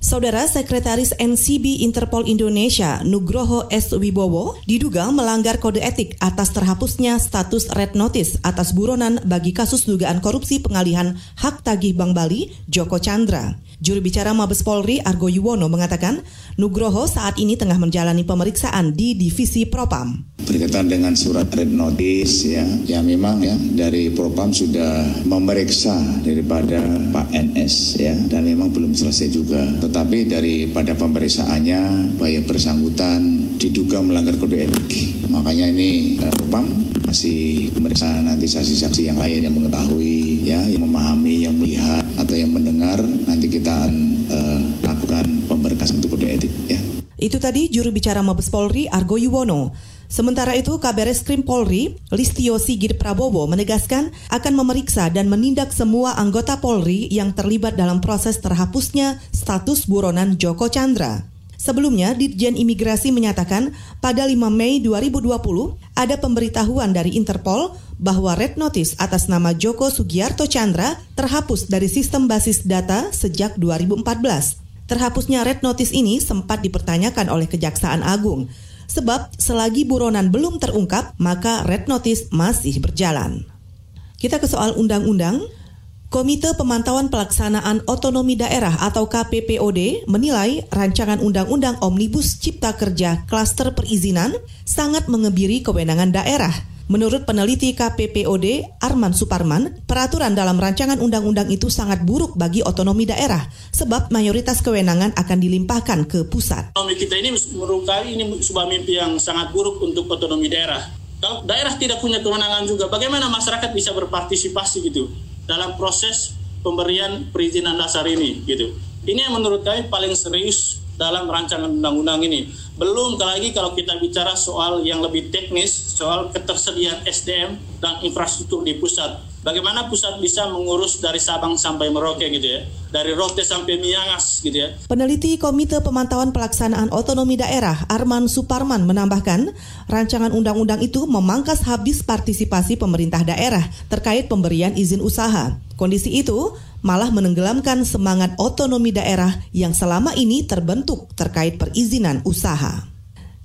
Saudara Sekretaris NCB Interpol Indonesia Nugroho S. Wibowo diduga melanggar kode etik atas terhapusnya status red notice atas buronan bagi kasus dugaan korupsi pengalihan hak tagih Bank Bali Joko Chandra. Juru bicara Mabes Polri Argo Yuwono mengatakan Nugroho saat ini tengah menjalani pemeriksaan di Divisi Propam berkaitan dengan surat red notice ya ya memang ya dari Propam sudah memeriksa daripada Pak NS ya dan memang belum selesai juga tetapi daripada pemeriksaannya bahaya bersangkutan diduga melanggar kode etik. Makanya ini uh, Propam masih memeriksa nanti saksi-saksi yang lain yang mengetahui ya yang memahami yang melihat atau yang mendengar. Nanti kita akan uh, lakukan pemberkasan untuk kode etik ya. Itu tadi juru bicara Mabes Polri Argo Yuwono. Sementara itu, Kabar Krim Polri, Listio Sigit Prabowo menegaskan akan memeriksa dan menindak semua anggota Polri yang terlibat dalam proses terhapusnya status buronan Joko Chandra. Sebelumnya, Ditjen Imigrasi menyatakan pada 5 Mei 2020 ada pemberitahuan dari Interpol bahwa red notice atas nama Joko Sugiarto Chandra terhapus dari sistem basis data sejak 2014. Terhapusnya red notice ini sempat dipertanyakan oleh Kejaksaan Agung. Sebab selagi buronan belum terungkap, maka red notice masih berjalan. Kita ke soal undang-undang. Komite Pemantauan Pelaksanaan Otonomi Daerah atau KPPOD menilai rancangan Undang-Undang Omnibus Cipta Kerja Klaster Perizinan sangat mengebiri kewenangan daerah – Menurut peneliti KPPOD Arman Suparman, peraturan dalam rancangan undang-undang itu sangat buruk bagi otonomi daerah sebab mayoritas kewenangan akan dilimpahkan ke pusat. Otonomi kita ini merupakan ini sebuah mimpi yang sangat buruk untuk otonomi daerah. Kalau daerah tidak punya kewenangan juga, bagaimana masyarakat bisa berpartisipasi gitu dalam proses pemberian perizinan dasar ini gitu. Ini yang menurut kami paling serius dalam rancangan undang-undang ini. Belum lagi kalau kita bicara soal yang lebih teknis, soal ketersediaan SDM dan infrastruktur di pusat. Bagaimana pusat bisa mengurus dari Sabang sampai Merauke gitu ya, dari Rote sampai Miangas gitu ya. Peneliti Komite Pemantauan Pelaksanaan Otonomi Daerah Arman Suparman menambahkan, rancangan undang-undang itu memangkas habis partisipasi pemerintah daerah terkait pemberian izin usaha. Kondisi itu malah menenggelamkan semangat otonomi daerah yang selama ini terbentuk terkait perizinan usaha.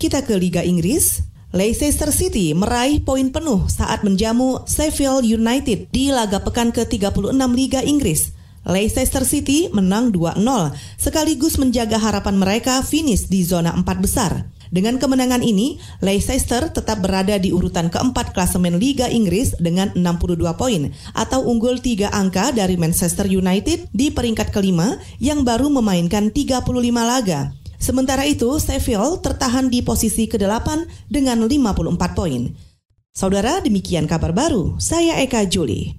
Kita ke Liga Inggris. Leicester City meraih poin penuh saat menjamu Sheffield United di laga pekan ke-36 Liga Inggris. Leicester City menang 2-0 sekaligus menjaga harapan mereka finish di zona empat besar. Dengan kemenangan ini, Leicester tetap berada di urutan keempat klasemen Liga Inggris dengan 62 poin atau unggul 3 angka dari Manchester United di peringkat kelima yang baru memainkan 35 laga. Sementara itu, Sheffield tertahan di posisi ke-8 dengan 54 poin. Saudara, demikian kabar baru. Saya Eka Juli.